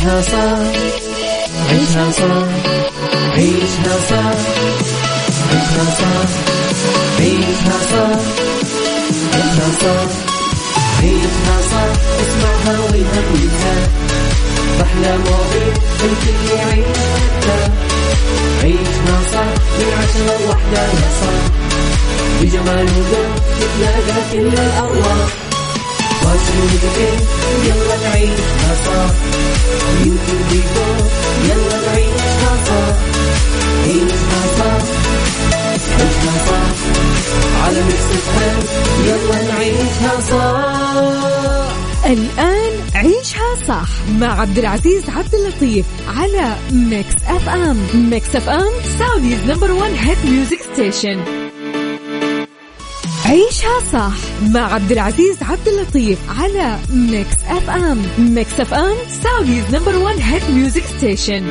عيشها صح عيشها صح عيشها صح عيشها صح عيشها صح عيشها صح عيشها صح اسمعها والهم ينزاح أحلى مواضيع الكل يعيش عيشها صح من عشرة لوحدة يا صاح بجمال وذوق تتلاقى كل الأرواح يلا نعيشها صح يلا نعيشها صح عيشها صح صح على Mix يلا نعيشها الآن عيشها صح مع عبد العزيز عبد اللطيف على Mix FM Mix FM Saudi's number 1 hit music station عيشها صح مع عبد العزيز عبد اللطيف على Mix FM Mix FM Saudi's number 1 hit music station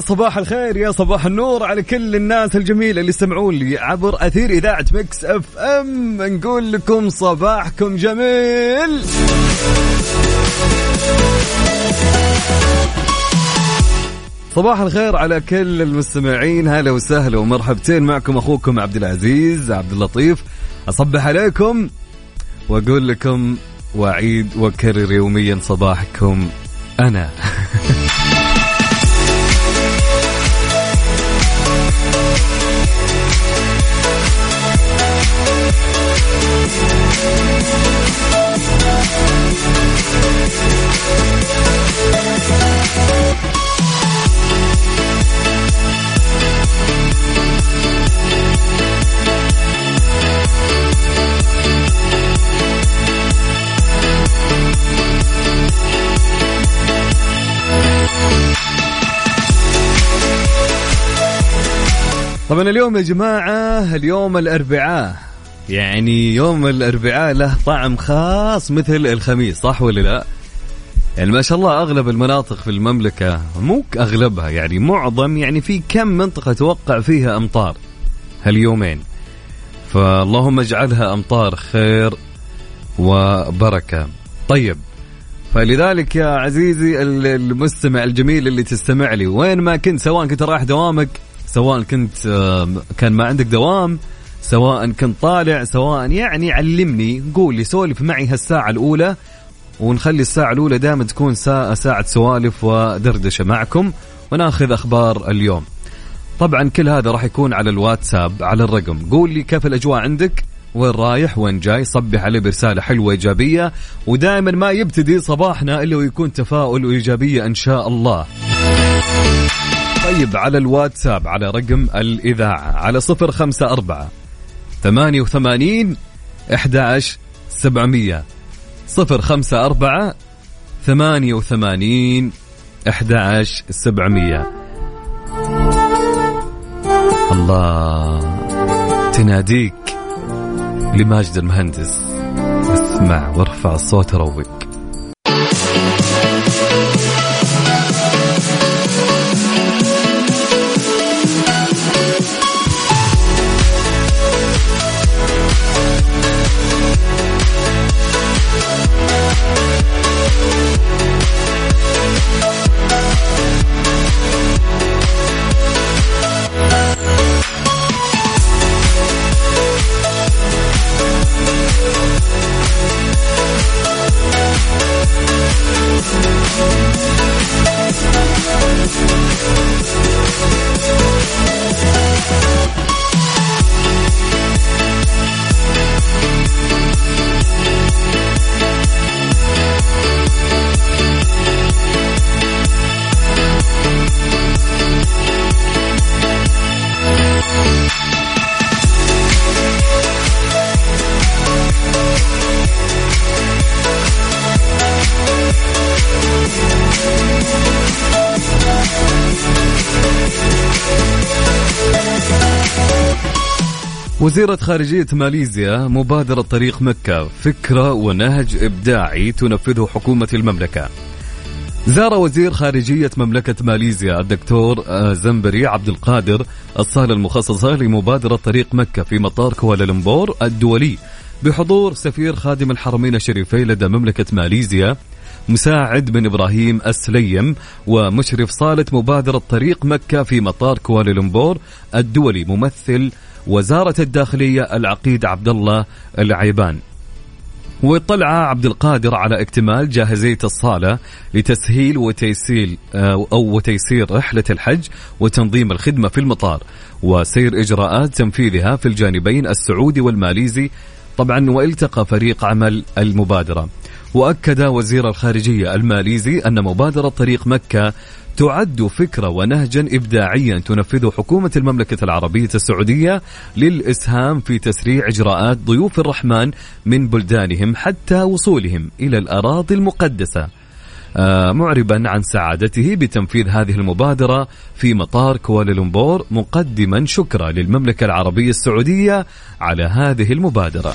صباح الخير يا صباح النور على كل الناس الجميلة اللي يستمعون لي عبر أثير إذاعة Mix FM. نقول لكم صباحكم جميل. صباح الخير على كل المستمعين هلا وسهلا ومرحبتين معكم أخوكم عبد العزيز عبد اللطيف. أصبح عليكم وأقول لكم واعيد وأكرر يوميا صباحكم أنا. طبعا اليوم يا جماعة اليوم الأربعاء. يعني يوم الأربعاء له طعم خاص مثل الخميس صح ولا لا؟ يعني ما شاء الله أغلب المناطق في المملكة مو أغلبها يعني معظم يعني في كم منطقة توقع فيها أمطار هاليومين فاللهم اجعلها أمطار خير وبركة طيب فلذلك يا عزيزي المستمع الجميل اللي تستمع لي وين ما كنت سواء كنت رايح دوامك سواء كنت كان ما عندك دوام سواء كنت طالع سواء يعني علمني. قول لي سولف معي هالساعة الأولى ونخلي الساعة الأولى دائما تكون ساعة, ساعة سوالف ودردشة معكم وناخذ أخبار اليوم. طبعا كل هذا راح يكون على الواتساب على الرقم. قول لي كيف الأجواء عندك؟ وين رايح؟ وين جاي؟ صبح عليه برسالة حلوة إيجابية ودائما ما يبتدي صباحنا إلا ويكون تفاؤل وإيجابية إن شاء الله. طيب على الواتساب على رقم الإذاعة على صفر خمسة أربعة ثمانية وثمانين أحد سبعمية. صفر خمسة أربعة ثمانية وثمانين أحد سبعمية. الله تناديك لماجد المهندس. اسمع وارفع الصوت روق We'll وزيرة خارجية ماليزيا مبادرة طريق مكة فكرة ونهج إبداعي تنفذه حكومة المملكة. زار وزير خارجية مملكة ماليزيا الدكتور آه، زنبري عبد القادر الصالة المخصصة لمبادرة طريق مكة في مطار كوالالمبور الدولي بحضور سفير خادم الحرمين الشريفين لدى مملكة ماليزيا مساعد بن إبراهيم السليم ومشرف صالة مبادرة طريق مكة في مطار كوالالمبور الدولي ممثل وزارة الداخلية العقيد عبد الله العيبان. واطلع عبد القادر على اكتمال جاهزية الصالة لتسهيل وتيسير آه، أو وتيسير رحلة الحج وتنظيم الخدمة في المطار وسير إجراءات تنفيذها في الجانبين السعودي والماليزي طبعا والتقى فريق عمل المبادرة. وأكد وزير الخارجية الماليزي أن مبادرة طريق مكة تعد فكرة ونهجا إبداعيا تنفذه حكومة المملكة العربية السعودية للإسهام في تسريع إجراءات ضيوف الرحمن من بلدانهم حتى وصولهم إلى الأراضي المقدسة. آه معربا عن سعادته بتنفيذ هذه المبادرة في مطار كوالالمبور مقدما شكرا للمملكة العربية السعودية على هذه المبادرة.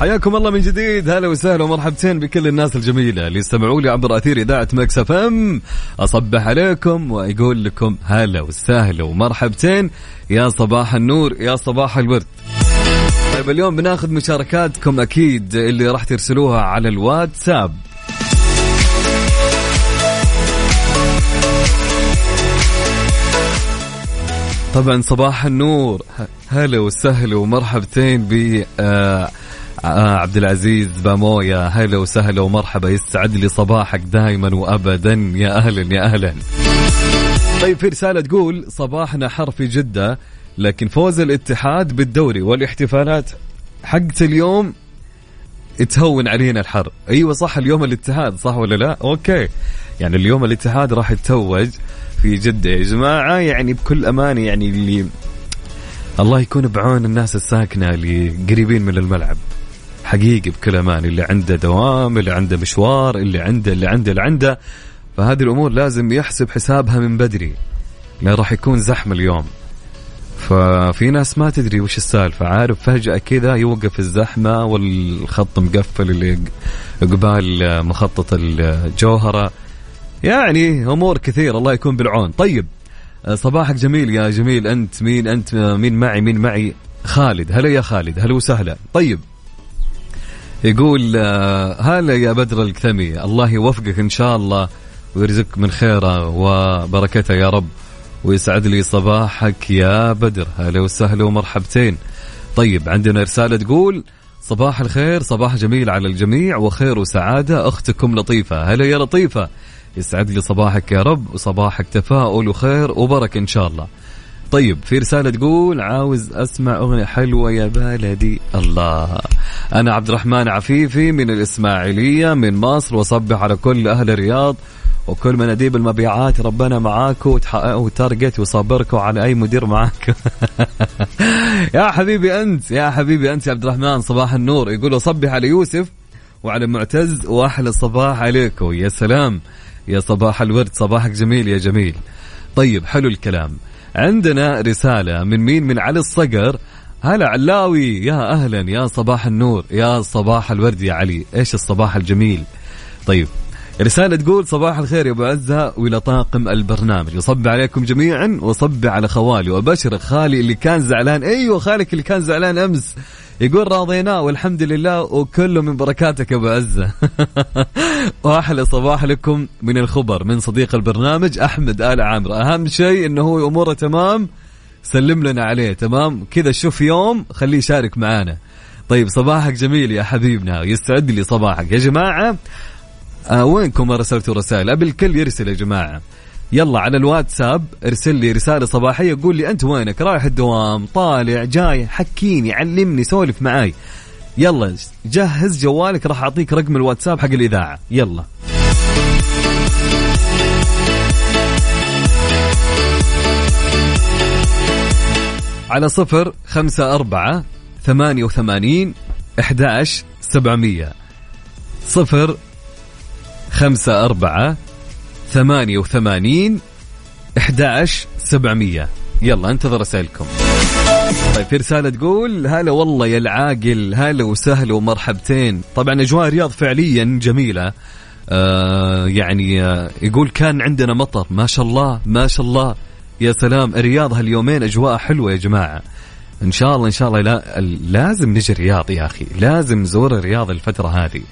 حياكم الله من جديد. هلا وسهلا ومرحبتين بكل الناس الجميلة اللي يستمعوا لي عبر أثير إذاعة Mix FM. أصبح عليكم وأقول لكم هلا وسهلا ومرحبتين. يا صباح النور يا صباح الورد. طيب اليوم بناخذ مشاركاتكم أكيد اللي راح ترسلوها على الواتساب. طبعا صباح النور. هلا وسهلا ومرحبتين ب آه آه عبد العزيز بامويا. هلا وسهلا ومرحبا. يسعد لي صباحك دائما وابدا. يا أهلا يا أهلا. طيب في رسالة تقول صباحنا حر في جدة لكن فوز الاتحاد بالدوري والاحتفالات حقت اليوم تهون علينا الحر. أيوه صح اليوم الاتحاد صح ولا لا؟ أوكي. يعني اليوم الاتحاد راح يتوج في جدة يا جماعة. يعني بكل أمانة يعني اللي الله يكون بعون الناس الساكنة اللي قريبين من الملعب. حقيقي بكل أمان اللي عنده دوام اللي عنده مشوار اللي عنده اللي عنده اللي عنده. فهذه الأمور لازم يحسب حسابها من بدري. لأن راح يكون زحمة اليوم. ففي ناس ما تدري وش السالفة. عارف فجأة كذا يوقف الزحمة والخط مقفل اللي قبال مخطط الجوهرة. يعني أمور كثير الله يكون بالعون. طيب صباحك جميل يا جميل. أنت مين؟ أنت مين معي؟ مين معي؟ خالد. هلا يا خالد. هلا وسهلا. طيب يقول آه، هلا يا بدر الكثمي. الله يوفقك إن شاء الله ويرزقك من خيره وبركته يا رب ويسعد لي صباحك يا بدر. هلا وسهلا ومرحبتين. طيب عندنا رسالة تقول صباح الخير صباح جميل على الجميع وخير وسعادة أختكم لطيفة. هلا يا لطيفة. يسعد لي صباحك يا رب وصباحك تفاؤل وخير وبركة إن شاء الله. طيب في رسالة تقول عاوز أسمع أغنية حلوة يا بلدي الله. أنا عبد الرحمن عفيفي من الإسماعيلية من مصر وصبح على كل أهل الرياض وكل مناديب المبيعات. ربنا معاكم وتحققوا تارجت وصبركم على أي مدير معاك. يا حبيبي أنت يا حبيبي أنت يا عبد الرحمن صباح النور. يقول صبح على يوسف وعلى معتز وأحلى صباح عليكم. يا سلام. يا صباح الورد صباحك جميل يا جميل. طيب حلو الكلام. عندنا رسالة من مين؟ من علي الصقر. هلا علاوي يا أهلا يا صباح النور يا صباح الورد يا علي. إيش الصباح الجميل؟ طيب رسالة تقول صباح الخير يا أبو عزة وإلى طاقم البرنامج. وصب عليكم جميعا وصب على خوالي وبشر خالي اللي كان زعلان. أيوه خالك اللي كان زعلان أمس. يقول راضيناه والحمد لله وكله من بركاتك يا أبو عزة. وأحلى صباح لكم من الخبر من صديق البرنامج أحمد آل عامر. أهم شيء إنه هو أموره تمام سلم لنا عليه تمام؟ كذا شوف يوم خليه يشارك معانا. طيب صباحك جميل يا حبيبنا يستعد لي صباحك. يا جماعة آه وينكم ما رسلتوا رسائل أبي الكل يرسل يا جماعة. يلا على الواتساب ارسل لي رسالة صباحية قول لي أنت وينك؟ رايح الدوام طالع جاي حكيني علمني سولف معاي. يلا جهز جوالك راح أعطيك رقم الواتساب حق الإذاعة. يلا. على صفر خمسة أربعة ثمانية وثمانين إحداش سبعمية. صفر خمسة أربعة ثمانية وثمانين إحداش سبعمية. يلا انتظر رسائلكم طيب في رسالة تقول هلا والله يا العاقل هلا وسهلا ومرحبتين. طبعا أجواء الرياض فعليا جميلة. آه يعني آه يقول كان عندنا مطر. ما شاء الله ما شاء الله. يا سلام الرياض هاليومين أجواء حلوة يا جماعة. إن شاء الله إن شاء الله لا لازم نجي الرياض يا أخي لازم نزور الرياض الفترة هذه.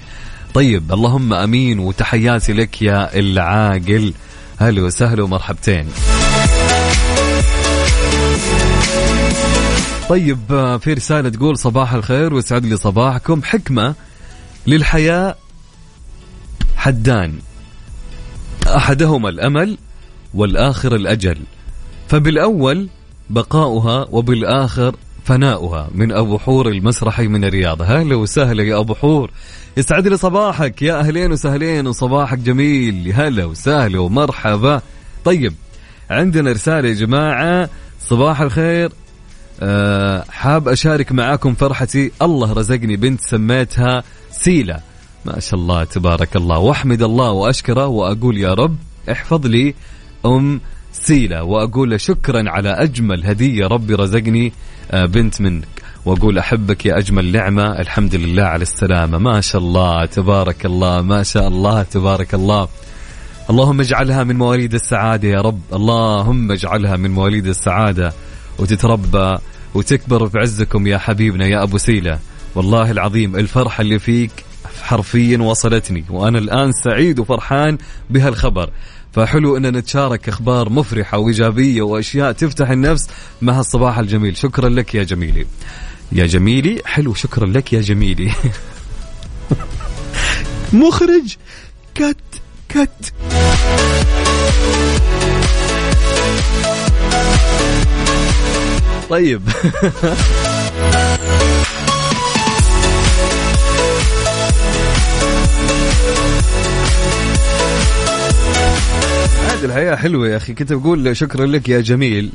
طيب اللهم آمين وتحياتي لك يا العاقل. هلا وسهلا ومرحبتين. طيب في رسالة تقول صباح الخير ويسعد لي صباحكم. حكمة للحياة حدان. أحدهما الأمل والآخر الأجل. فبالأول بقاؤها وبالآخر فناؤها من أبو حور المسرحي من الرياض. هلا وسهلا يا أبو حور. يسعد لي صباحك. يا أهلين وسهلين وصباحك جميل. هلا وسهلا ومرحبا. طيب عندنا رسالة يا جماعة. صباح الخير. أه حاب أشارك معاكم فرحتي. الله رزقني بنت سميتها سيلة ما شاء الله تبارك الله. واحمد الله وأشكره وأقول يا رب احفظ لي أم سيلة وأقول له شكرا على أجمل هدية ربي رزقني آه، بنت منك. وأقول أحبك يا أجمل نعمة. الحمد لله على السلامة. ما شاء الله تبارك الله ما شاء الله تبارك الله. اللهم اجعلها من مواليد السعادة يا رب. اللهم اجعلها من مواليد السعادة. وتتربى وتكبر في عزكم يا حبيبنا يا أبو سيلة. والله العظيم الفرحة اللي فيك حرفيا وصلتني. وأنا الآن سعيد وفرحان بهالخبر. فحلو ان نتشارك أخبار مفرحة وإيجابية وأشياء تفتح النفس مع الصباح الجميل. شكرا لك يا جميلي. يا جميلي حلو شكرا لك يا جميلي. مخرج كت كت. طيب. عاد الحياة حلوة يا أخي. كنت بقول شكرا لك يا جميل.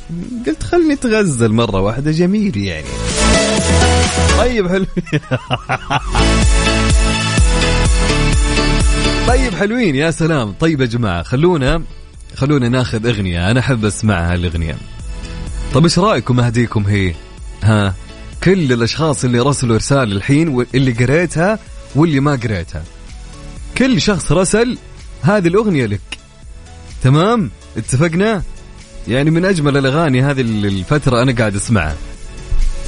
قلت خلني تغزل مرة واحدة. جميل يعني. طيب حلو. طيب حلوين. يا سلام. طيب يا جماعة خلونا خلونا ناخذ أغنية. أنا أحب أسمعها الأغنية طيب إيش رأيكم أهديكم هي؟ ها؟ كل الأشخاص اللي رسلوا رسالة الحين واللي قريتها واللي ما قريتها. كل شخص رسل هذه الأغنية لك. تمام؟ اتفقنا؟ يعني من أجمل الأغاني هذه الفترة أنا قاعد أسمعها.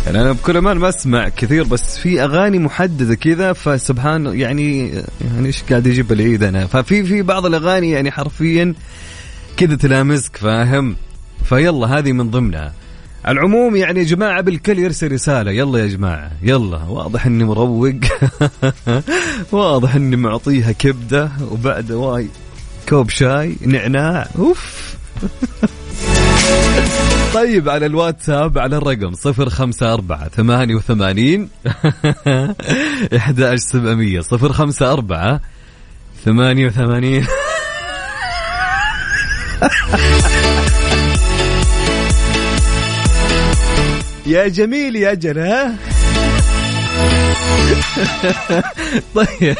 يعني أنا بكل أمان ما أسمع كثير بس في أغاني محددة كذا فسبحان يعني يعني إيش قاعد يجيب العيد أنا؟ ففي في بعض الأغاني يعني حرفيا كذا تلامسك فاهم؟ فيلا هذه من ضمنها. على العموم يعني يا جماعة بالكل يرسل رسالة. يلا يا جماعة يلا. واضح إني مروق. واضح إني معطيها كبدة وبعد واي كوب شاي نعناع أوف. طيب على الواتساب على الرقم صفر خمسة أربعة ثمانية وثمانين إحدى سبعمية صفر خمسة أربعة ثمانية وثمانين. يا جميل يا ها طيب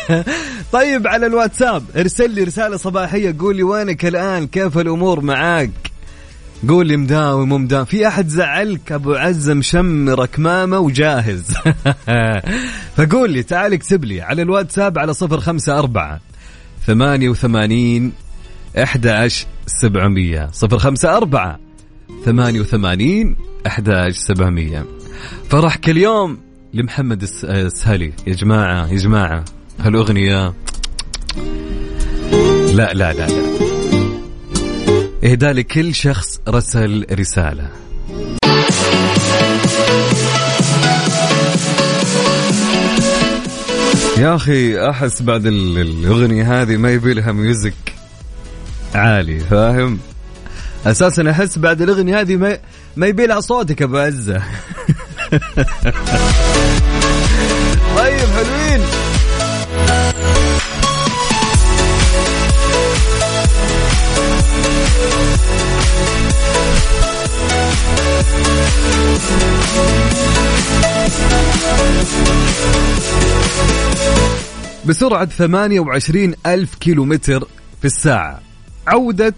طيب على الواتساب ارسل لي رسالة صباحية قول لي وينك الآن؟ كيف الأمور؟ معاك. قول لي مداوم مو مداوم في أحد زعلك؟ أبو عزة مشمر كمامة وجاهز. فقول لي تعال اكتب لي على الواتساب على صفر خمسة أربعة ثمانية وثمانين أحد سبعمية. صفر خمسة أربعة ثمانية وثمانين أحد سبعمية. فرحك اليوم لمحمد السهلي. يا جماعة يا جماعة. هالأغنية. لا لا لا لا. إهداء لكل شخص رسل رسالة. يا أخي أحس بعد الأغنية هذه ما يبي لها ميوزك عالي فاهم؟ أساسا أحس بعد الأغنية هذه ما ما يبي لها صوتك أبو عزة. بسرعة 28 ألف كيلومتر في الساعة. عودة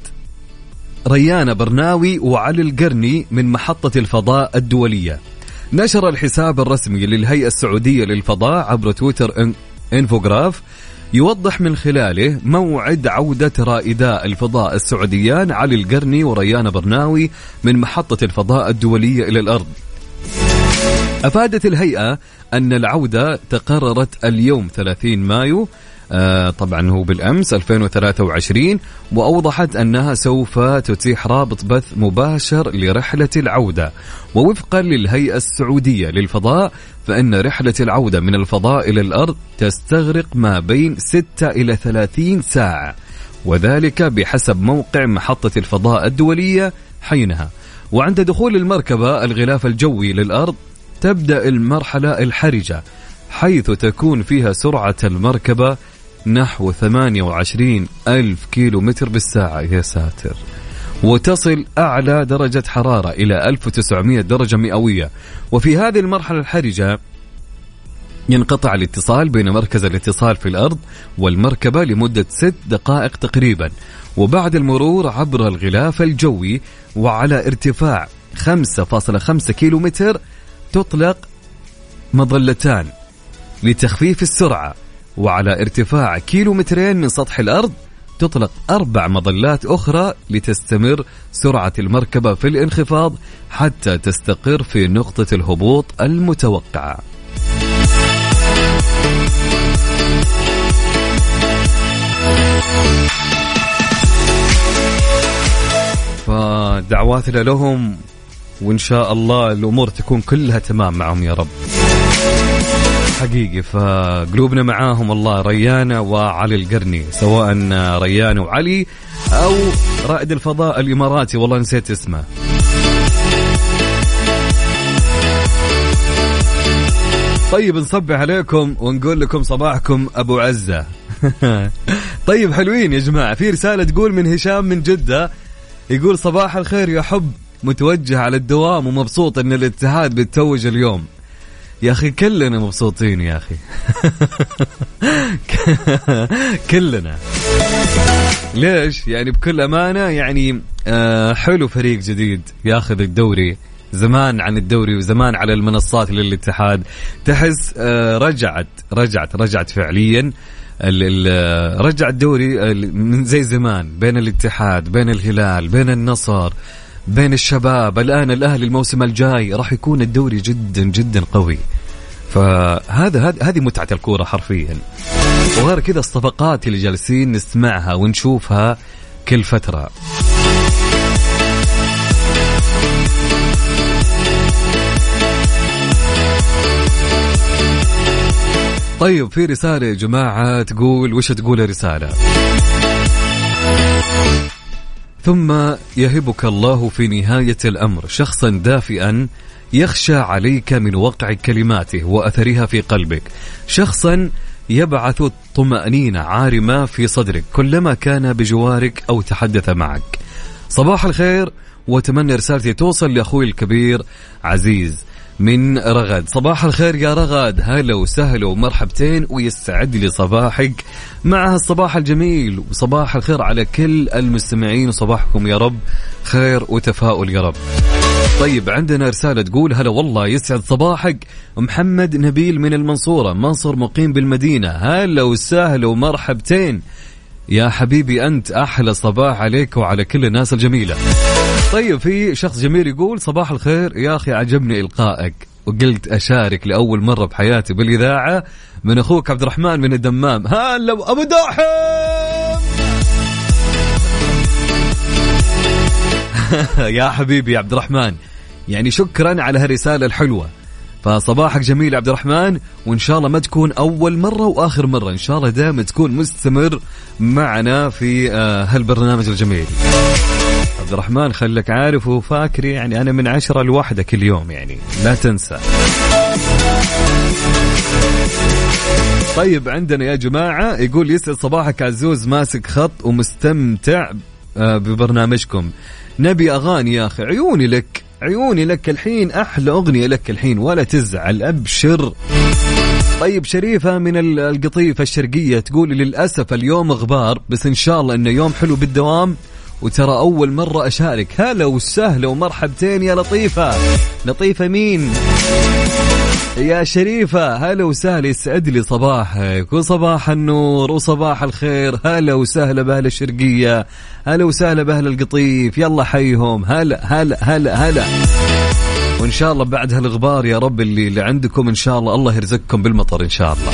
ريان برناوي وعلي القرني من محطة الفضاء الدولية. نشر الحساب الرسمي للهيئة السعودية للفضاء عبر تويتر إنفوغراف يوضح من خلاله موعد عودة رائدا الفضاء السعوديان علي القرني وريان برناوي من محطة الفضاء الدولية إلى الأرض. أفادت الهيئة أن العودة تقررت اليوم 30 مايو طبعا هو بالأمس 2023 وأوضحت أنها سوف تتيح رابط بث مباشر لرحلة العودة. ووفقا للهيئة السعودية للفضاء فإن رحلة العودة من الفضاء إلى الأرض تستغرق ما بين 6 إلى 30 ساعة. وذلك بحسب موقع محطة الفضاء الدولية حينها. وعند دخول المركبة الغلاف الجوي للأرض تبدأ المرحلة الحرجة حيث تكون فيها سرعة المركبة نحو 28 ألف كيلو متر بالساعة يا ساتر. وتصل أعلى درجة حرارة إلى 1900 درجة مئوية. وفي هذه المرحلة الحرجة ينقطع الاتصال بين مركز الاتصال في الأرض والمركبة لمدة ست دقائق تقريبا. وبعد المرور عبر الغلاف الجوي وعلى ارتفاع 5.5 كيلو متر تطلق مظلتان لتخفيف السرعة. وعلى ارتفاع كيلومترين من سطح الأرض تطلق أربع مظلات أخرى لتستمر سرعة المركبة في الانخفاض حتى تستقر في نقطة الهبوط المتوقعة. فدعواتنا لهم وإن شاء الله الأمور تكون كلها تمام معهم يا رب. حقيقي فقلوبنا معاهم الله ريانة وعلي القرني سواء ريانة وعلي أو رائد الفضاء الإماراتي والله نسيت اسمه. طيب نصبح عليكم ونقول لكم صباحكم أبو عزة. طيب حلوين يا جماعة في رسالة تقول من هشام من جدة يقول صباح الخير يا حب متوجه على الدوام ومبسوط إن الاتحاد بيتوج اليوم. يا أخي كلنا مبسوطين يا أخي. كلنا. ليش؟ يعني بكل أمانة يعني آه حلو فريق جديد ياخذ الدوري. زمان عن الدوري وزمان على المنصات للاتحاد. تحس آه رجعت رجعت رجعت فعليا. رجع الدوري من زي زمان. بين الاتحاد بين الهلال بين النصر. بين الشباب. الآن الاهلي الموسم الجاي راح يكون الدوري جدا جدا قوي. فهذا هذه متعة الكورة حرفيا. وغير كذا الصفقات اللي جالسين نسمعها ونشوفها كل فترة. طيب في رسالة يا جماعة تقول وش تقول الرسالة ثم يهبك الله في نهاية الأمر شخصا دافئا يخشى عليك من وقع كلماته وأثرها في قلبك. شخصا يبعث الطمأنينة عارمة في صدرك كلما كان بجوارك أو تحدث معك. صباح الخير وأتمنى رسالتي توصل لأخوي الكبير عزيز. من رغد. صباح الخير يا رغد. هلا وسهلا ومرحبتين ويستعد لي صباحك مع الصباح الجميل. وصباح الخير على كل المستمعين وصباحكم يا رب خير وتفاؤل يا رب. طيب عندنا رسالة تقول هلا والله يسعد صباحك محمد نبيل من المنصورة منصور مقيم بالمدينة. هلا وسهلا ومرحبتين. يا حبيبي أنت أحلى صباح عليك وعلى كل الناس الجميلة. طيب في شخص جميل يقول صباح الخير يا أخي عجبني إلقائك وقلت أشارك لأول مرة بحياتي بالإذاعة من أخوك عبد الرحمن من الدمام. هلا أبو داحم! يا حبيبي عبد الرحمن يعني شكرا على هالرسالة الحلوة. فصباحك جميل عبد الرحمن وإن شاء الله ما تكون أول مرة وآخر مرة. إن شاء الله دائما تكون مستمر معنا في آه، هالبرنامج الجميل. عبد الرحمن خليك عارف وفاكر يعني أنا من عشرة لواحدة كل يوم يعني لا تنسى. طيب عندنا يا جماعة يقول يسعد صباحك عزوز ماسك خط ومستمتع آه، ببرنامجكم. نبي أغاني يا أخي عيوني لك عيوني لك الحين أحلى أغنية لك الحين ولا تزعل أبشر. طيب شريفة من القطيفة الشرقية تقول للأسف اليوم غبار بس إن شاء الله إنه يوم حلو بالدوام. وترى أول مرة أشارك. هلا وسهلا ومرحبتين يا لطيفة. لطيفة مين؟ يا شريفة. هلا وسهلا. يسعد لي صباحك وصباح النور وصباح الخير. هلا وسهلا بأهل الشرقية. هلا وسهلا بأهل القطيف. يلا حيهم. هلا هلا هلا هلا. وإن شاء الله بعد هالغبار يا رب اللي, اللي عندكم إن شاء الله الله يرزقكم بالمطر إن شاء الله.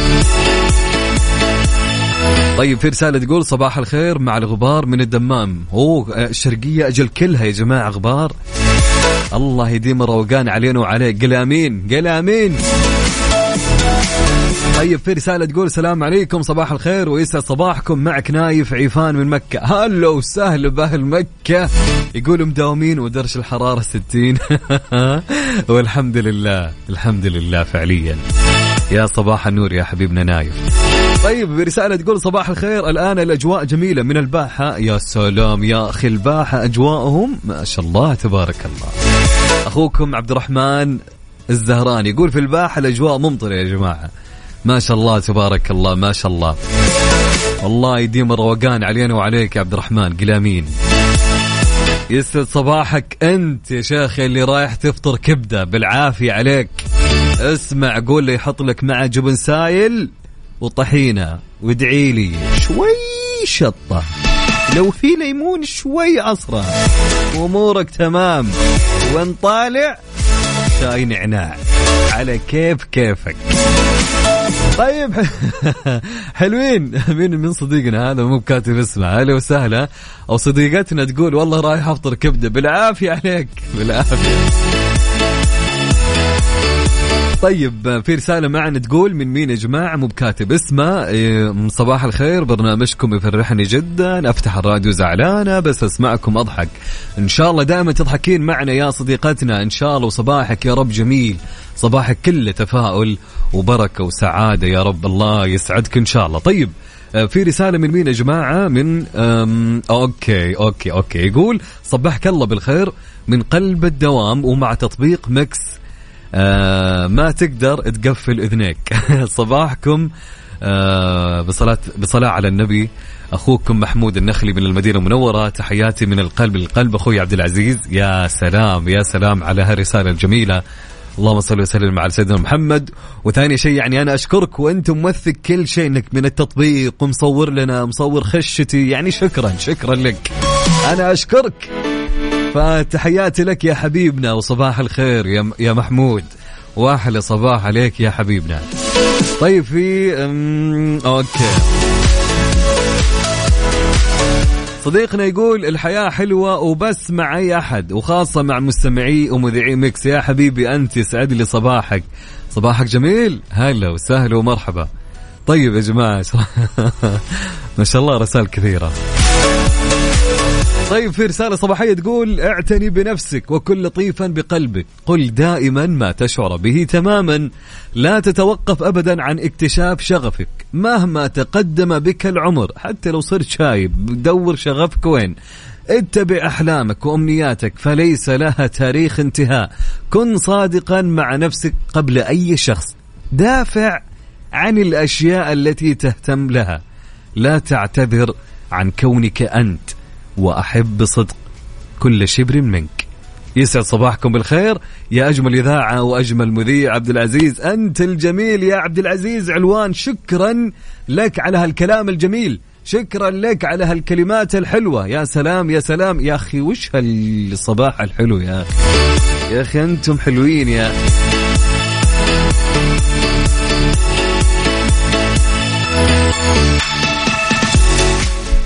طيب في رسالة تقول صباح الخير مع الغبار من الدمام. أوه الشرقية أجل كلها يا جماعة غبار. الله يديم الروقان علينا وعليك. قل آمين قل آمين. طيب في رسالة تقول السلام عليكم صباح الخير ويسعد صباحكم معك نايف عيفان من مكة. هلا وسهلا بأهل مكة. يقولوا مداومين ودرش الحرارة 60 والحمد لله الحمد لله فعليا. يا صباح النور يا حبيبنا نايف. طيب برسالة تقول صباح الخير. الآن الأجواء جميلة من الباحة. يا سلام يا أخي الباحة أجواءهم ما شاء الله تبارك الله. أخوكم عبد الرحمن الزهران يقول في الباحة الأجواء ممطرة يا جماعة. ما شاء الله تبارك الله ما شاء الله. والله يديم الروقان علينا وعليك يا عبد الرحمن قلامين يسعد صباحك أنت يا شيخ اللي رايح تفطر كبدة بالعافية عليك. اسمع قول لي يحط لك معه جبن سايل وطحينة. وادعي لي شوي شطة. لو في ليمون شوي عصره أمورك تمام. وان طالع؟ شاي نعناع. على كيف كيفك. طيب حلوين. مين من صديقنا هذا مو كاتب اسمه. أهلا وسهلا. أو صديقتنا تقول والله رايح أفطر كبدة. بالعافية عليك. بالعافية. طيب في رسالة معنا تقول من مين يا جماعة؟ مو بكاتب اسمه إيه، صباح الخير برنامجكم يفرحني جدا أفتح الراديو زعلانة بس أسمعكم أضحك. إن شاء الله دائما تضحكين معنا يا صديقتنا إن شاء الله وصباحك يا رب جميل صباحك كله تفاؤل وبركة وسعادة يا رب الله يسعدك إن شاء الله. طيب آه، في رسالة من مين يا جماعة؟ من okay okay okay يقول صبحك الله بالخير من قلب الدوام ومع تطبيق Mix آه ما تقدر تقفل إذنيك. صباحكم آه بصلاة بصلاة على النبي. أخوكم محمود النخلي من المدينة المنورة. تحياتي من القلب للقلب. أخوي عبد العزيز يا سلام يا سلام على هالرسالة الجميلة. اللهم صل وسلم على سيدنا محمد. وثاني شيء يعني أنا أشكرك وأنت موثق كل شيء إنك من التطبيق. ومصور لنا مصور خشتي. يعني شكرا شكرا لك. أنا أشكرك. فتحياتي لك يا حبيبنا وصباح الخير يا يا محمود. واحلى صباح عليك يا حبيبنا. طيب في okay. صديقنا يقول الحياة حلوة وبس مع أي أحد وخاصة مع مستمعي ومذيعي Mix. يا حبيبي أنت يسعد لي صباحك. صباحك جميل. هلا وسهلا ومرحبا. طيب يا جماعة ما شاء الله رسائل كثيرة. طيب في رسالة صباحية تقول اعتني بنفسك وكن لطيفا بقلبك. قل دائما ما تشعر به تماما. لا تتوقف أبدا عن اكتشاف شغفك. مهما تقدم بك العمر حتى لو صرت شايب دور شغفك وين؟ اتبع أحلامك وأمنياتك فليس لها تاريخ انتهاء. كن صادقا مع نفسك قبل أي شخص. دافع عن الأشياء التي تهتم لها. لا تعتذر عن كونك أنت. وأحب بصدق كل شبر منك. يسعد صباحكم بالخير. يا أجمل إذاعة وأجمل مذيع عبد العزيز. أنت الجميل يا عبد العزيز علوان. شكرا لك على هالكلام الجميل. شكرا لك على هالكلمات الحلوة. يا سلام يا سلام. يا أخي وش هالصباح الحلو يا أخي؟ يا أخي أنتم حلوين يا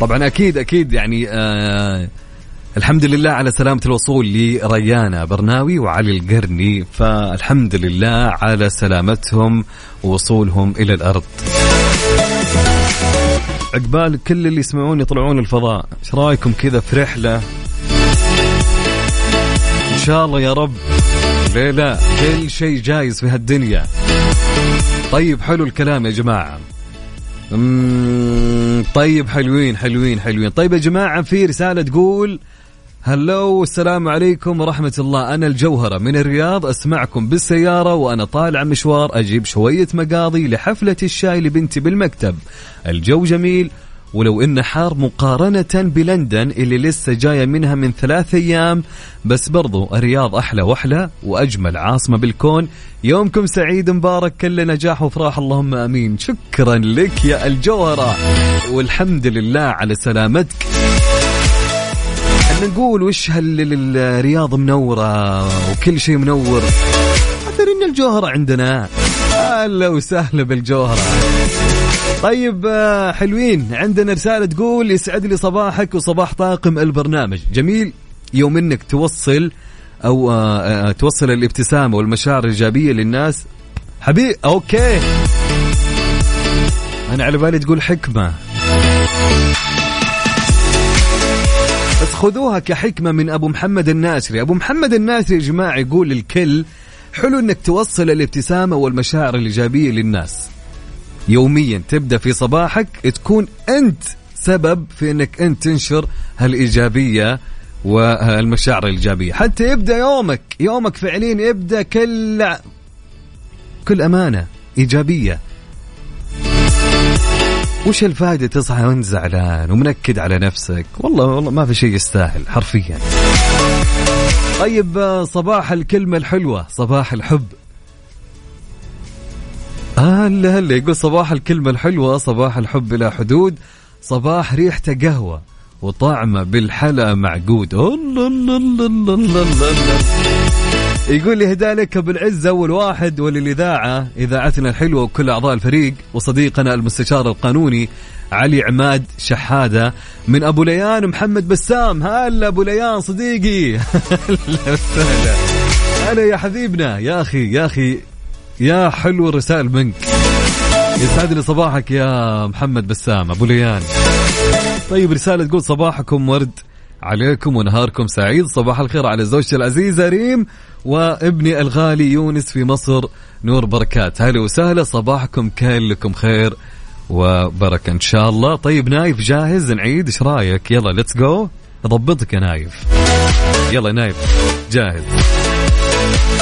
طبعا أكيد أكيد يعني آه الحمد لله على سلامة الوصول لريانا برناوي وعلي القرني فالحمد لله على سلامتهم ووصولهم إلى الأرض. عقبال كل اللي يسمعون يطلعون الفضاء إيش رأيكم كذا في رحلة؟ إن شاء الله يا رب. ليه لا؟ كل شيء جايز في هالدنيا. طيب حلو الكلام يا جماعة. طيب حلوين حلوين حلوين. طيب يا جماعة في رسالة تقول هلو السلام عليكم ورحمة الله. أنا الجوهرة من الرياض أسمعكم بالسيارة وأنا طالع مشوار أجيب شوية مقاضي لحفلة الشاي لبنتي بالمكتب. الجو جميل ولو إنه حار مقارنة بلندن اللي لسه جاية منها من ثلاث أيام بس برضو الرياض أحلى وأحلى وأجمل عاصمة بالكون. يومكم سعيد مبارك كل نجاح وفراح اللهم أمين. شكرا لك يا الجوهرة والحمد لله على سلامتك. نقول وش هالرياض منورة وكل شيء منور؟ أثر إن الجوهرة عندنا. أهلا وسهلا بالجوهرة. طيب آه، حلوين. عندنا رسالة تقول يسعد لي صباحك وصباح طاقم البرنامج. جميل. يوم إنك توصل أو آه، آه، توصل الابتسامة والمشاعر الإيجابية للناس. حبيب أوكي. أنا على بالي تقول حكمة. بس خذوها كحكمة من أبو محمد الناسري. أبو محمد الناسري يا جماعة يقول للكل حلو أنك توصل الابتسامة والمشاعر الإيجابية للناس. يوميا تبدأ في صباحك تكون أنت سبب في أنك أنت تنشر هالإيجابية والمشاعر الإيجابية. حتى يبدأ يومك يومك فعليا يبدأ كل كل أمانة إيجابية. وش الفائدة تصحى وأنت زعلان ومنكد على نفسك؟ والله والله ما في شيء يستاهل حرفيا. طيب صباح الكلمة الحلوة صباح الحب. هلا هلا يقول صباح الكلمة الحلوة صباح الحب بلا حدود صباح ريحته قهوة وطعمة بالحلا معقود. الله الله الله الله الله. يقول هداء لك ابو العز اول واحد وللإذاعة إذاعتنا الحلوة وكل أعضاء الفريق وصديقنا المستشار القانوني علي عماد شحادة من أبو ليان محمد بسام. هلا أبو ليان صديقي. هلا وسهلا. هلا يا حبيبنا. يا أخي يا أخي يا حلو الرسائل منك. يسعد لي صباحك يا محمد بسام أبو ليان. طيب رسالة تقول صباحكم ورد عليكم ونهاركم سعيد. صباح الخير على زوجتي العزيزة ريم وابني الغالي يونس في مصر. نور بركات. هلا وسهلا صباحكم كلكم خير وبركة إن شاء الله. طيب نايف جاهز؟ نعيد. إيش رأيك؟ يلا let's go أضبطك يا نايف. يلا نايف جاهز.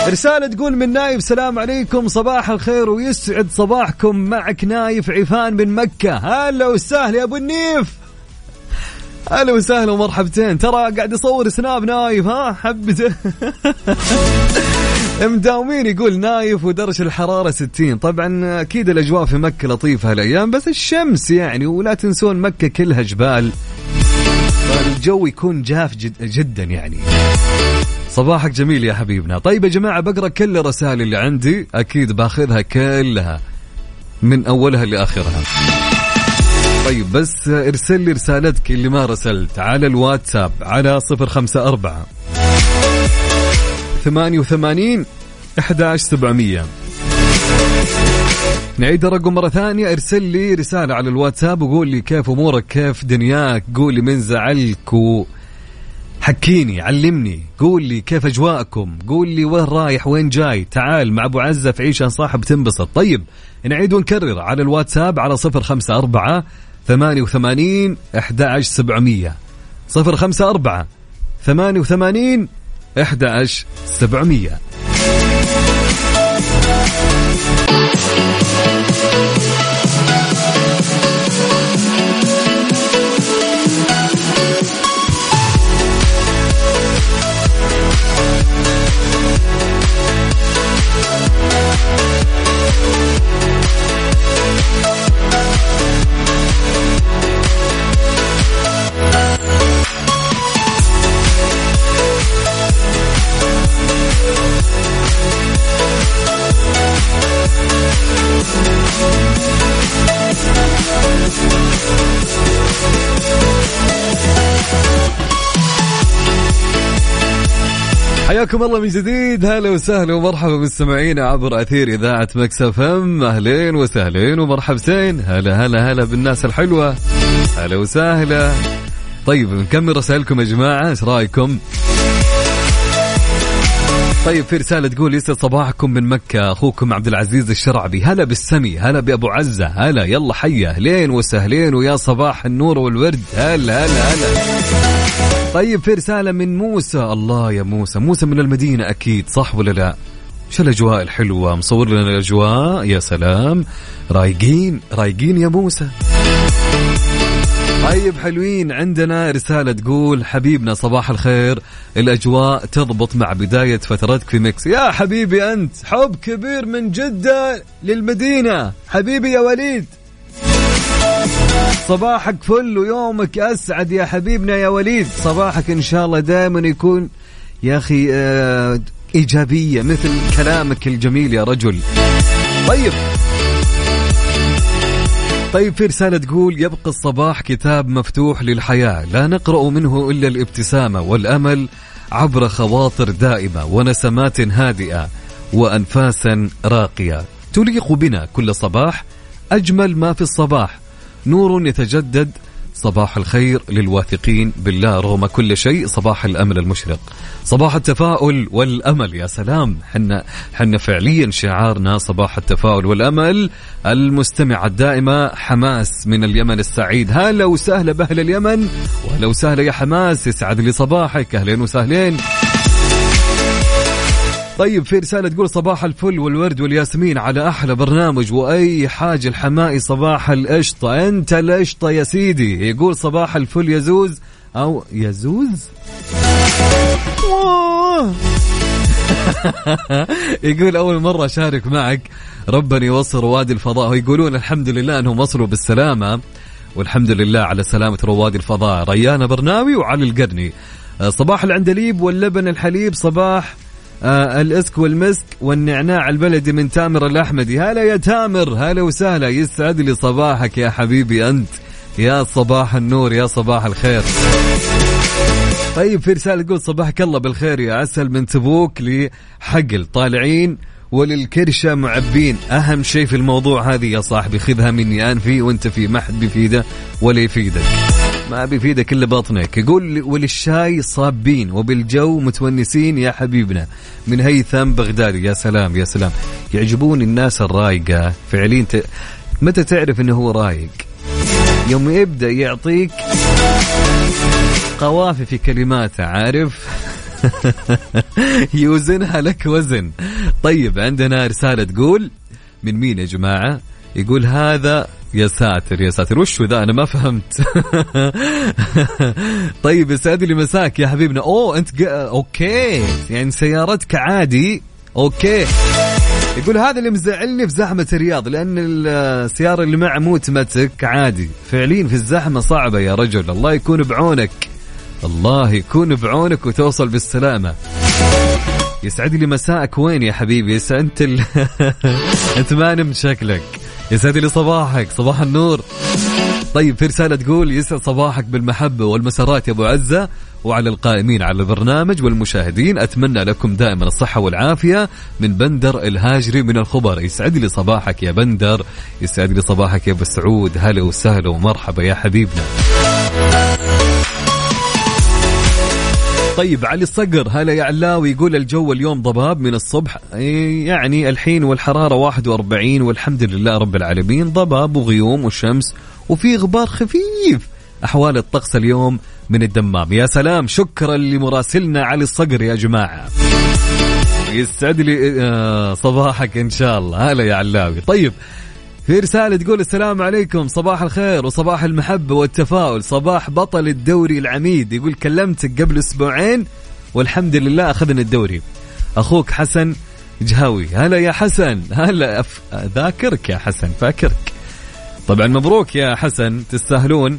رسالة تقول من نايف سلام عليكم صباح الخير ويسعد صباحكم. معك نايف عفان من مكة. هلا وسهلا يا أبو النيف. أهلا وسهلا ومرحبتين. ترى قاعد يصور Snap نايف ها؟ حبته. مداومين يقول نايف ودرجة الحرارة 60 طبعا أكيد الأجواء في مكة لطيفة هالأيام بس الشمس يعني ولا تنسون مكة كلها جبال. الجو يكون جاف جد جدا يعني. صباحك جميل يا حبيبنا. طيب يا جماعة بقرأ كل الرسائل اللي عندي. أكيد باخذها كلها من أولها لآخرها. طيب بس ارسل لي رسالتك اللي ما رسلت. على الواتساب على صفر خمسة أربعة ثمانية وثمانين أحداش سبعمية. نعيد الرقم مرة ثانية. ارسل لي رسالة على الواتساب وقول لي كيف أمورك كيف دنياك؟ قول لي من زعلك و... حكيني علمني قول لي كيف أجواءكم قول لي وين رايح وين جاي تعال مع أبو عزة في عيشة صاحب تنبسط. طيب نعيد ونكرر على الواتساب على صفر خمسة أربعة ثمانية وثمانين أحد عشر سبعمية صفر خمسة أربعة ثمانية وثمانين سبعمية. حياكم الله من جديد. هلا وسهلا ومرحبا بالسمعين عبر أثير إذاعة مكسف إم. أهلين وسهلين ومرحبتين هلا هلا هلا بالناس الحلوة. هلا وسهلا. طيب نكمل رسائلكم يا جماعة. إيش رأيكم؟ طيب في رسالة تقول يسعد صباحكم من مكة أخوكم عبد العزيز الشرعبي. هلا بالسمي هلا بأبو عزة هلا يلا حيا. أهلين وسهلين ويا صباح النور والورد. هلا هلا هلا. طيب في رسالة من موسى. الله يا موسى موسى من المدينة أكيد صح ولا لا؟ شو الأجواء الحلوة؟ مصور لنا الأجواء يا سلام. رايقين رايقين يا موسى. طيب حلوين. عندنا رسالة تقول حبيبنا صباح الخير. الأجواء تضبط مع بداية فترتك في ميكس. يا حبيبي أنت حب كبير من جدة للمدينة. حبيبي يا وليد. صباحك فل ويومك أسعد يا حبيبنا يا وليد. صباحك إن شاء الله دائما يكون يا أخي آه إيجابية مثل كلامك الجميل يا رجل. طيب طيب في رسالة تقول يبقى الصباح كتاب مفتوح للحياة لا نقرأ منه إلا الابتسامة والأمل عبر خواطر دائمة ونسمات هادئة وأنفاسا راقية. تليق بنا كل صباح أجمل ما في الصباح. نور يتجدد صباح الخير للواثقين بالله رغم كل شيء صباح الأمل المشرق. صباح التفاؤل والأمل يا سلام. حنا حنا فعليا شعارنا صباح التفاؤل والأمل. المستمعة الدائمة حماس من اليمن السعيد. هلا وسهلا بأهل اليمن. وهلا وسهلا يا حماس يسعد لي صباحك. أهلين وسهلين. طيب في رسالة تقول صباح الفل والورد والياسمين على أحلى برنامج وأي حاجة الحمائي صباح القشطة. أنت القشطة يا سيدي. يقول صباح الفل يزوز أو يزوز يقول أول مرة أشارك معك ربنا يوصل رواد الفضاء. ويقولون الحمد لله أنهم وصلوا بالسلامة والحمد لله على سلامة رواد الفضاء. ريانة برناوي وعلي القرني. صباح العندليب واللبن الحليب صباح آه الإسك والمسك والنعناع البلدي من تامر الأحمدي. هلا يا تامر هلا وسهلا. يسعد لي صباحك يا حبيبي أنت. يا صباح النور يا صباح الخير. طيب في رسالة تقول صباحك الله بالخير يا عسل من تبوك لحقل طالعين وللكرشة معبين. أهم شيء في الموضوع هذه يا صاحبي خذها مني أنا في وأنت في ما حد بيفيده ولا يفيدك ما بيفيدك إلا بطنك. يقول وللشاي صابين وبالجو متونسين يا حبيبنا. من هيثم بغدادي. يا سلام يا سلام. يعجبوني الناس الرايقة. فعليا ت... متى تعرف إنه هو رايق؟ يوم يبدأ يعطيك قوافي في كلماته عارف؟ يوزنها لك وزن. طيب عندنا رسالة تقول من مين يا جماعة؟ يقول هذا يا ساتر يا ساتر. وشو ذا؟ أنا ما فهمت. طيب يسعد لي مساك يا حبيبنا. أوه أنت. okay. يعني سيارتك عادي. okay. يقول هذا اللي مزعلني في زحمة الرياض لأن السيارة اللي معه مو اوتوماتيك عادي. فعليا في الزحمة صعبة يا رجل. الله يكون بعونك. الله يكون بعونك وتوصل بالسلامة. يسعد لي مساءك. وين يا حبيبي؟ انت ال... أنت ما نمت شكلك. يسعد لي صباحك صباح النور. طيب في رسالة تقول يسعد صباحك بالمحبة والمسرات يا أبو عزة. وعلى القائمين على البرنامج والمشاهدين أتمنى لكم دائما الصحة والعافية من بندر الهاجري من الخبر. يسعد لي صباحك يا بندر يسعد لي صباحك يا أبو سعود. هلا وسهلا ومرحبا يا حبيبنا. طيب علي الصقر هلا يا علاوي يقول الجو اليوم ضباب من الصبح؟ يعني الحين والحرارة 41 والحمد لله رب العالمين ضباب وغيوم وشمس وفي غبار خفيف. أحوال الطقس اليوم من الدمام. يا سلام شكرا لمراسلنا علي الصقر يا جماعة. يسعد لي آه، صباحك إن شاء الله. هلا يا علاوي. طيب في رسالة تقول السلام عليكم صباح الخير وصباح المحبة والتفاؤل صباح بطل الدوري العميد. يقول كلمتك قبل أسبوعين والحمد لله أخذنا الدوري. أخوك حسن جهاوي. هلا يا حسن. هلا أف... ذاكرك يا حسن فاكرك. طبعا مبروك يا حسن تستاهلون.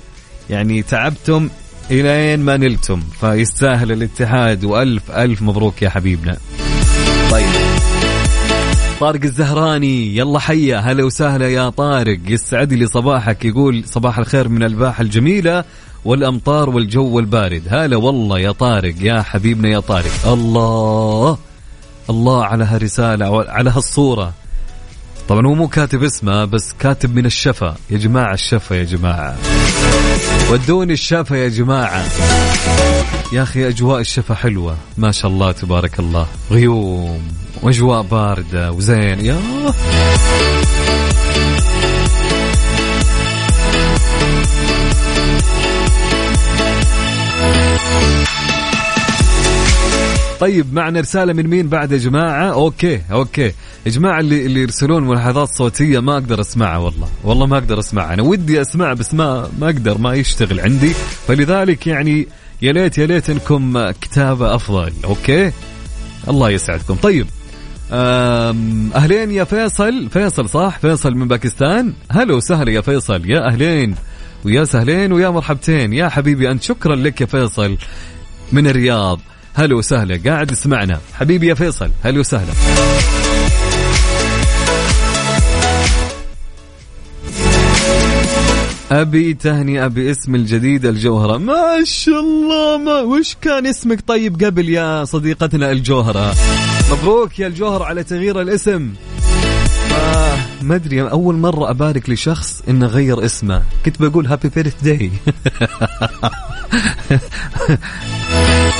يعني تعبتم إلين ما نلتم فيستاهل الاتحاد. وألف ألف مبروك يا حبيبنا. طيب. طارق الزهراني. يلا حيا. هلا وسهلا يا طارق. يسعد لي صباحك. يقول صباح الخير من الباحة الجميلة والأمطار والجو البارد. هلا والله يا طارق. يا حبيبنا يا طارق. الله. الله على هالرسالة على هالصورة. طبعا هو مو كاتب اسمه بس كاتب من الشفا. يا جماعة الشفا يا جماعة. ودوني الشفا يا جماعة. يا أخي أجواء الشفا حلوة. ما شاء الله تبارك الله. غيوم وأجواء باردة وزين. يا طيب معنا رسالة من مين بعد يا جماعة؟ okay okay، يا جماعة اللي اللي يرسلون ملاحظات صوتية ما أقدر أسمعها والله، والله ما أقدر أسمعها، أنا ودي أسمع بس ما ما أقدر ما يشتغل عندي، فلذلك يعني يا ليت يا ليت إنكم كتابة أفضل، okay؟ الله يسعدكم، طيب أهلين يا فيصل، فيصل صح؟ فيصل من باكستان؟ هلا وسهلا يا فيصل، يا أهلين ويا سهلين ويا مرحبتين. يا حبيبي أنت شكرا لك يا فيصل من الرياض. هلا وسهلا قاعد يسمعنا حبيبي يا فيصل هلا وسهلا. أبي تهنئه باسم الجديد الجوهرة. ما شاء الله ما وش كان اسمك طيب قبل يا صديقتنا الجوهرة؟ مبروك يا الجوهرة على تغيير الاسم. آه ما أدري أول مرة أبارك لشخص إنه غير اسمه. كنت بقول هابي بيرث داي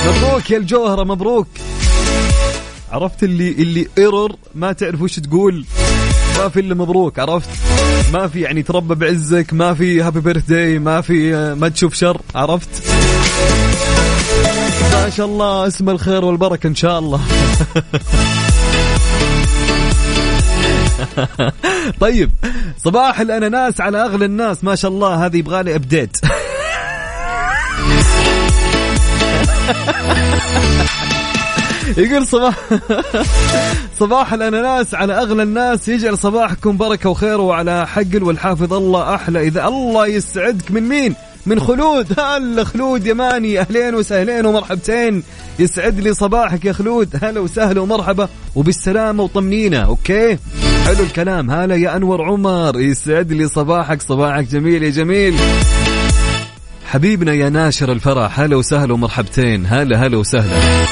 مبروك يا الجوهرة مبروك. عرفت اللي اللي error ما تعرف وش تقول. ما في إلا مبروك عرفت؟ ما في يعني تربى بعزك ما في happy birthday ما في ما تشوف شر عرفت؟ ما شاء الله اسم الخير والبركة إن شاء الله. طيب صباح الأناناس على أغلى الناس ما شاء الله هذه يبغى لي update يقول صباح صباح الأناناس على أغلى الناس. يجعل صباحكم بركة وخير وعلى حقل والحافظ الله أحلى. إذا الله يسعدك من مين؟ من خلود. هلا خلود يماني أهلين وسهلين ومرحبتين. يسعد لي صباحك يا خلود. هلا وسهلا ومرحبا. وبالسلامة وطمنينا أوكي؟ حلو الكلام. هلا يا أنور عمر. يسعد لي صباحك. صباحك جميل يا جميل. حبيبنا يا ناشر الفرح. هلا وسهلا ومرحبتين. هلا هلا وسهلا.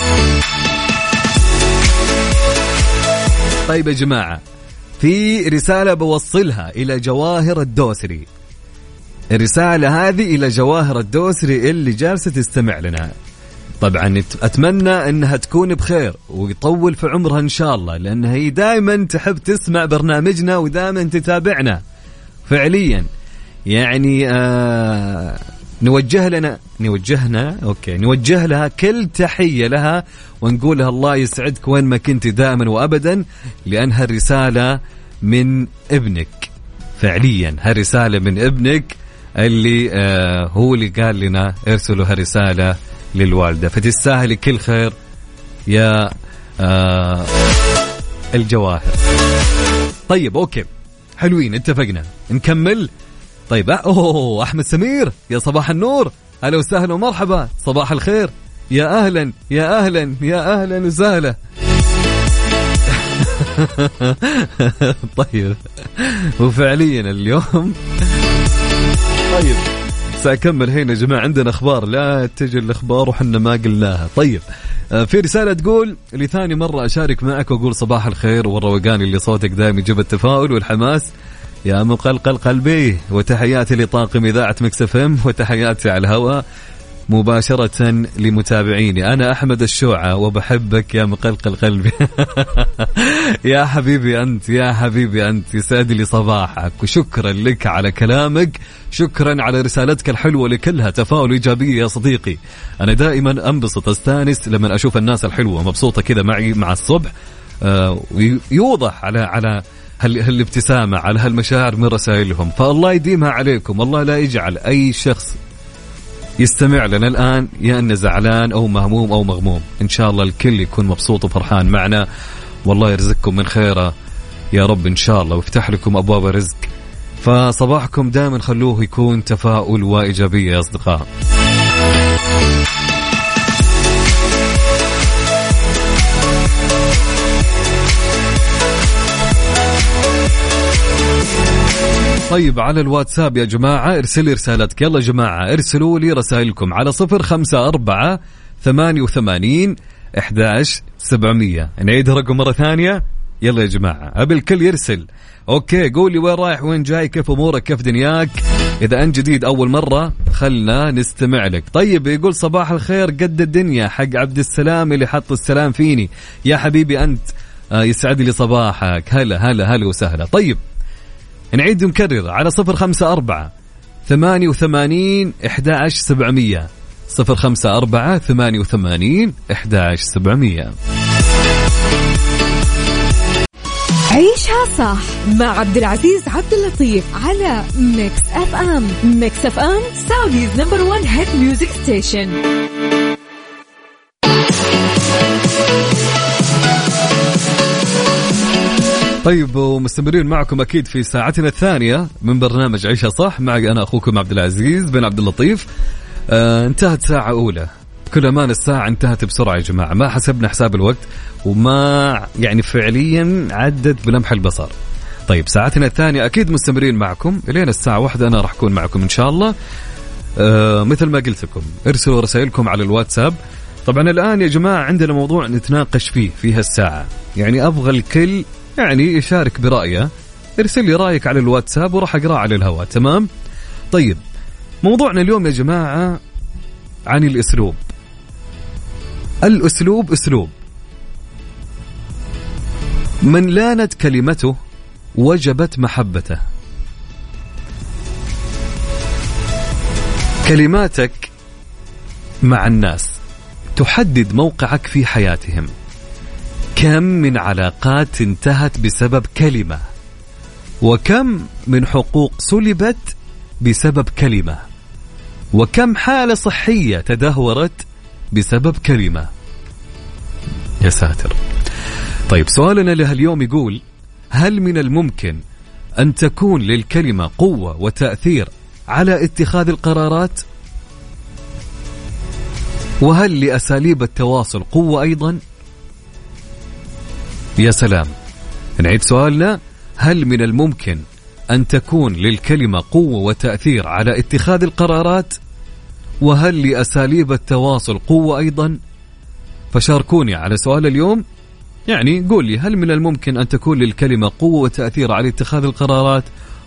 طيب يا جماعة في رسالة بوصلها إلى جواهر الدوسري. الرسالة هذه إلى جواهر الدوسري اللي جالسة تستمع لنا. طبعا أتمنى أنها تكون بخير ويطول في عمرها إن شاء الله لأنها هي دائما تحب تسمع برنامجنا ودائما تتابعنا. فعليا يعني آه نوجه لنا نوجهنا أوكي نوجه لها كل تحية لها ونقول لها الله يسعدك وين ما كنت دائما وابدا لأن هالرسالة من ابنك فعليا هالرسالة من ابنك اللي آه هو اللي قال لنا ارسلوا هالرسالة للوالدة. فتستاهلي كل خير يا آه الجواهر. طيب أوكي حلوين اتفقنا. نكمل. طيب أوه أحمد سمير يا صباح النور. أهلا وسهلا ومرحبا. صباح الخير. يا أهلا يا أهلا يا أهلا وسهلا. طيب وفعليا اليوم. طيب سأكمل هنا يا جماعة. عندنا أخبار لا تجي الأخبار وحنا ما قلناها. طيب آه، في رسالة تقول لثاني مرة أشارك معك وأقول صباح الخير والروقان اللي صوتك دائما يجيب التفاؤل والحماس. يا مقلقل قلبي وتحياتي لطاقم إذاعة مكسف إم وتحياتي على الهواء مباشرة لمتابعيني. أنا أحمد الشوعة وبحبك يا مقلقل قلبي. يا حبيبي أنت يا حبيبي أنت يسعد لي صباحك وشكرا لك على كلامك شكرا على رسالتك الحلوة لكلها تفاؤل إيجابية يا صديقي. أنا دائما أنبسط أستأنس لما أشوف الناس الحلوة مبسوطة كذا معي مع الصبح. آه ويوضح على على هالابتسامة على هالمشاعر من رسائلهم؟ فالله يديمها عليكم الله لا يجعل أي شخص يستمع لنا الآن يا أنه زعلان أو مهموم أو مغموم. إن شاء الله الكل يكون مبسوط وفرحان معنا. والله يرزقكم من خيرة يا رب إن شاء الله ويفتح لكم أبواب الرزق. فصباحكم دائما خلوه يكون تفاؤل وإيجابية يا أصدقاء. طيب على الواتساب يا جماعة ارسل رسالتك. يلا جماعة ارسلوا لي رسائلكم على صفر خمسة أربعة ثمانية وثمانين إحداش سبعمية. نعيد الرقم مرة ثانية. يلا يا جماعة أبي الكل يرسل. أوكي قول لي وين رايح وين جاي كيف أمورك كيف دنياك؟ إذا أنت جديد أول مرة خلنا نستمع لك. طيب يقول صباح الخير قد الدنيا حق عبد السلام اللي حط السلام فيني. يا حبيبي أنت آه يسعد لي صباحك. هلا هلا هلا وسهلا. طيب نعيد ونكرر على صفر خمسة أربعة ثمانية وثمانين إحدى سبعمية. صفر خمسة أربعة ثمانية وثمانين إحدى سبعمية. عيشها صح مع عبد العزيز عبد اللطيف على Mix FM Mix FM Saudi's number 1 hit music station طيب ومستمرين معكم أكيد في ساعتنا الثانية من برنامج عيشها صح. معي أنا أخوكم عبد العزيز بن عبد اللطيف. آه انتهت ساعة أولى. بكل أمان الساعة انتهت بسرعة يا جماعة. ما حسبنا حساب الوقت وما يعني فعليا عدت بلمح البصر. طيب ساعتنا الثانية أكيد مستمرين معكم. إلين الساعة واحدة أنا راح أكون معكم إن شاء الله. آه مثل ما قلت لكم ارسلوا رسائلكم على الواتساب. طبعا الآن يا جماعة عندنا موضوع نتناقش فيه في هالساعة. يعني أبغى الكل يعني يشارك برأيه ارسل لي رأيك على الواتساب وراح أقرأ على الهواء تمام؟ طيب موضوعنا اليوم يا جماعة عن الأسلوب. الأسلوب أسلوب. من لانت كلمته وجبت محبته. كلماتك مع الناس تحدد موقعك في حياتهم. كم من علاقات انتهت بسبب كلمة وكم من حقوق سلبت بسبب كلمة وكم حالة صحية تدهورت بسبب كلمة. يا ساتر. طيب سؤالنا لهاليوم يقول هل من الممكن أن تكون للكلمة قوة وتأثير على اتخاذ القرارات؟ وهل لأساليب التواصل قوة أيضا؟ يا سلام. نعيد سؤالنا. هل من الممكن أن تكون للكلمة قوة وتأثير على اتخاذ القرارات؟ وهل لأساليب التواصل قوة أيضا؟ فشاركوني على سؤال اليوم. يعني قول لي هل من الممكن أن تكون للكلمة قوة وتأثير على اتخاذ القرارات؟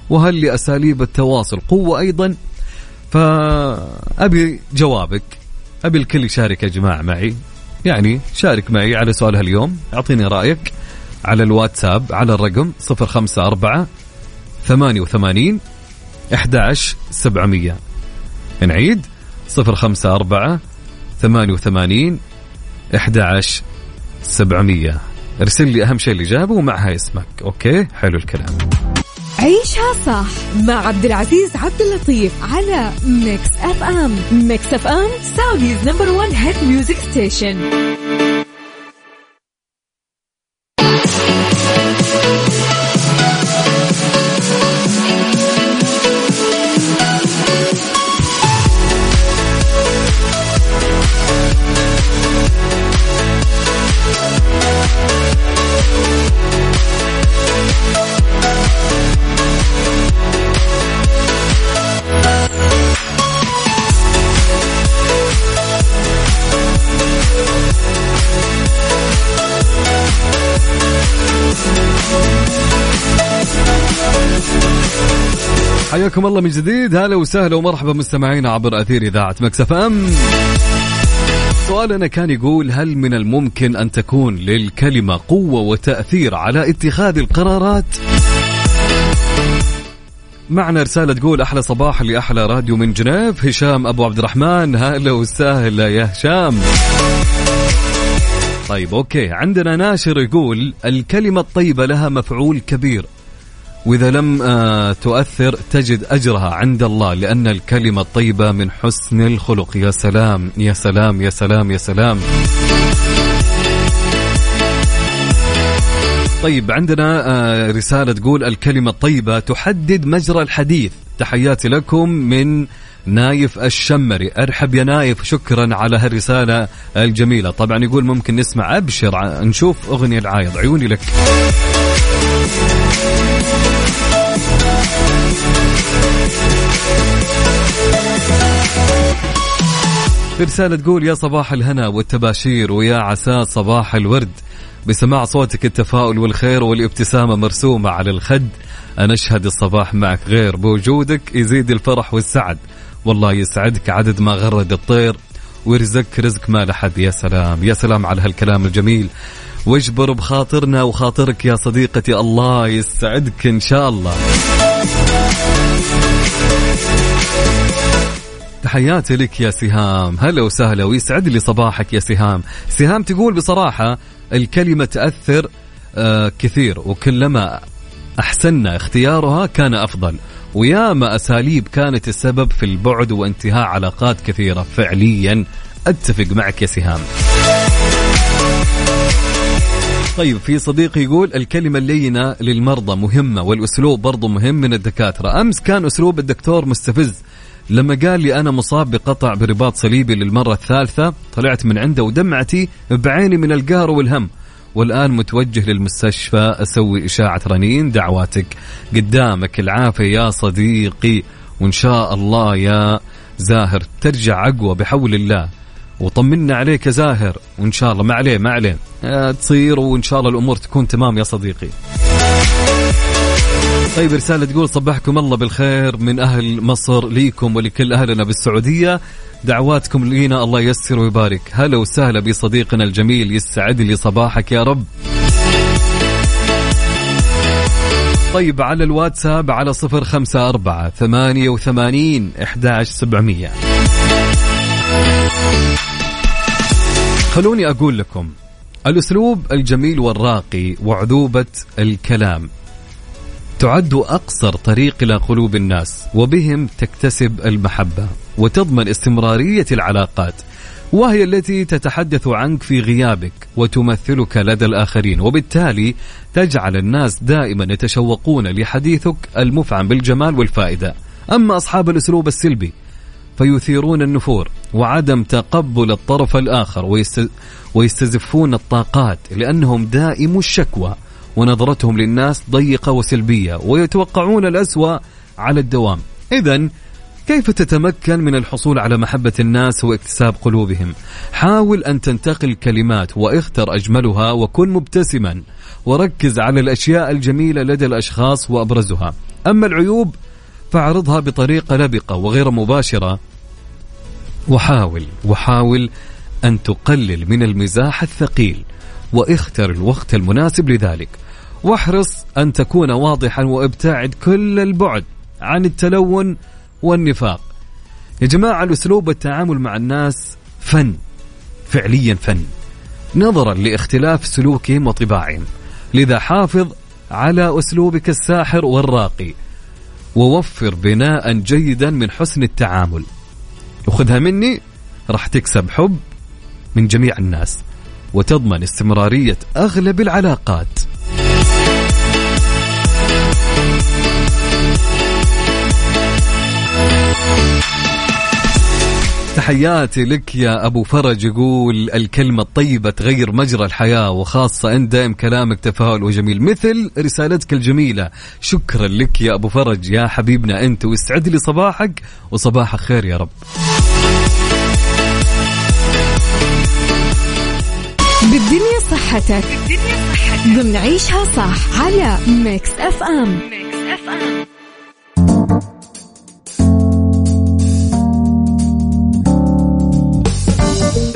وهل لأساليب التواصل قوة أيضا؟ فأبي جوابك. أبي الكل يشارك يا جماعة معي. يعني شارك معي على سؤال اليوم أعطيني رأيك. على الواتساب على الرقم 054 88 11 700 نعيد 054 88 11 700 ارسل لي أهم شيء الاجابه ومعها اسمك. okay؟ حلو الكلام. عيشها صح مع عبد العزيز عبد اللطيف على Mix FM Mix FM Saudi's number 1 hit music station حياكم الله من جديد. هلا وسهلا ومرحبا مستمعينا عبر أثير إذاعة Mix FM. سؤالنا كان يقول هل من الممكن أن تكون للكلمة قوة وتأثير على اتخاذ القرارات؟ معنا رسالة تقول أحلى صباح لأحلى راديو من جنيف. هشام أبو عبد الرحمن. هلا وسهلا يا هشام. طيب okay. عندنا ناشر يقول الكلمة الطيبة لها مفعول كبير. وإذا لم آه، تؤثر تجد أجرها عند الله لأن الكلمة الطيبة من حسن الخلق. يا سلام يا سلام يا سلام يا سلام. طيب عندنا آه، رسالة تقول الكلمة الطيبة تحدد مجرى الحديث. تحياتي لكم من نايف الشمري. أرحب يا نايف شكرا على هالرسالة الجميلة. طبعا يقول ممكن نسمع أبشر نشوف أغنية العايض. عيوني لك. في رسالة تقول يا صباح الهنا والتباشير ويا عسى صباح الورد. بسماع صوتك التفاؤل والخير والابتسامة مرسومة على الخد. أنا أشهد الصباح معك غير بوجودك يزيد الفرح والسعد. والله يسعدك عدد ما غرد الطير. ويرزقك رزق ما لحد يا سلام. يا سلام على هالكلام الجميل. واجبر بخاطرنا وخاطرك يا صديقتي الله يسعدك إن شاء الله. تحياتي لك يا سهام. هلا وسهلا ويسعد لي صباحك يا سهام. سهام تقول بصراحة الكلمة تأثر آه كثير وكلما أحسننا اختيارها كان أفضل. وياما أساليب كانت السبب في البعد وانتهاء علاقات كثيرة. فعليا أتفق معك يا سهام. طيب في صديق يقول الكلمة اللينة للمرضى مهمة والأسلوب برضو مهم من الدكاترة. أمس كان أسلوب الدكتور مستفز لما قال لي أنا مصاب بقطع برباط صليبي للمرة الثالثة طلعت من عنده ودمعتي بعيني من القهر والهم. والآن متوجه للمستشفى أسوي إشاعة رنين دعواتك. قدامك العافية يا صديقي وإن شاء الله يا زاهر ترجع أقوى بحول الله. وطمنا عليك يا زاهر وإن شاء الله ما عليه ما عليه. آه، تصير وإن شاء الله الأمور تكون تمام يا صديقي. طيب رسالة تقول صبحكم الله بالخير من أهل مصر ليكم ولكل أهلنا بالسعودية. دعواتكم لينا الله ييسر ويبارك. هلا وسهلا بصديقنا الجميل يسعد لي صباحك يا رب. طيب على الواتساب على صفر خمسة أربعة ثمانية وثمانين إحداش سبعمية. خلوني أقول لكم الأسلوب الجميل والراقي وعذوبة الكلام. تعد أقصر طريق إلى قلوب الناس وبهم تكتسب المحبة وتضمن استمرارية العلاقات وهي التي تتحدث عنك في غيابك وتمثلك لدى الآخرين وبالتالي تجعل الناس دائما يتشوقون لحديثك المفعم بالجمال والفائدة. أما أصحاب الأسلوب السلبي فيثيرون النفور وعدم تقبل الطرف الآخر ويستزفون الطاقات لأنهم دائم الشكوى ونظرتهم للناس ضيقة وسلبية ويتوقعون الأسوأ على الدوام. إذا كيف تتمكن من الحصول على محبة الناس واكتساب قلوبهم؟ حاول أن تنتقل كلمات واختر أجملها وكن مبتسما وركز على الأشياء الجميلة لدى الأشخاص وأبرزها. أما العيوب فاعرضها بطريقة لبقة وغير مباشرة. وحاول وحاول أن تقلل من المزاح الثقيل. واختر الوقت المناسب لذلك. واحرص أن تكون واضحا وإبتعد كل البعد عن التلون والنفاق. يا جماعة الأسلوب والتعامل مع الناس فن فعليا فن. نظرا لاختلاف سلوكهم وطباعهم. لذا حافظ على أسلوبك الساحر والراقي ووفر بناء جيدا من حسن التعامل. وخذها مني راح تكسب حب من جميع الناس. وتضمن استمرارية أغلب العلاقات. تحياتي لك يا أبو فرج يقول الكلمة الطيبة تغير مجرى الحياة وخاصة أن دائم كلامك تفاؤل وجميل مثل رسالتك الجميلة. شكرا لك يا أبو فرج يا حبيبنا أنت ويسعد لي صباحك وصباحك خير يا رب. بالدنيا صحتك. ضمن عيشها صح على Mix FM. FM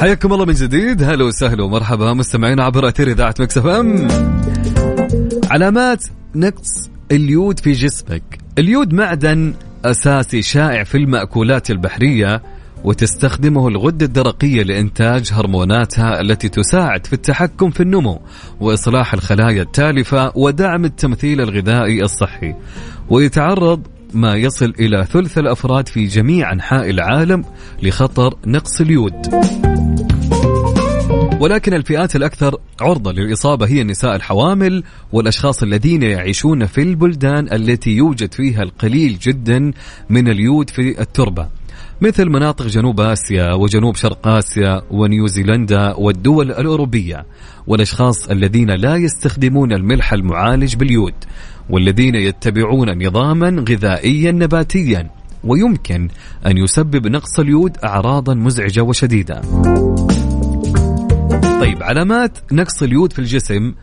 حياكم الله من جديد. هلا وسهلا ومرحبا مستمعين عبر أثير إذاعة Mix FM. علامات نقص اليود في جسمك. اليود معدن أساسي شائع في المأكولات البحرية. وتستخدمه الغدة الدرقية لإنتاج هرموناتها التي تساعد في التحكم في النمو وإصلاح الخلايا التالفة ودعم التمثيل الغذائي الصحي. ويتعرض ما يصل إلى ثلث الأفراد في جميع أنحاء العالم لخطر نقص اليود. ولكن الفئات الأكثر عرضة للإصابة هي النساء الحوامل والأشخاص الذين يعيشون في البلدان التي يوجد فيها القليل جدا من اليود في التربة. مثل مناطق جنوب آسيا وجنوب شرق آسيا ونيوزيلندا والدول الأوروبية والأشخاص الذين لا يستخدمون الملح المعالج باليود والذين يتبعون نظاما غذائيا نباتيا ويمكن أن يسبب نقص اليود أعراضا مزعجة وشديدة. طيب علامات نقص اليود في الجسم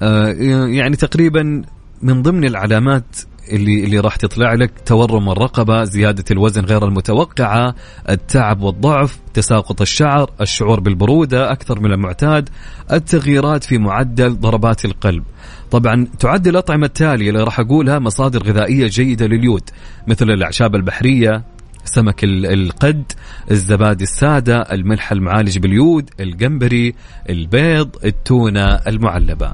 آه، يعني تقريبا من ضمن العلامات اللي اللي راح تطلع لك تورم الرقبة، زيادة الوزن غير المتوقعة، التعب والضعف، تساقط الشعر، الشعور بالبرودة أكثر من المعتاد، التغييرات في معدل ضربات القلب. طبعا تعد الأطعمة التالية اللي راح أقولها مصادر غذائية جيدة لليود مثل الأعشاب البحرية، سمك القد الزبادي السادة الملح المعالج باليود الجمبري البيض التونة المعلبة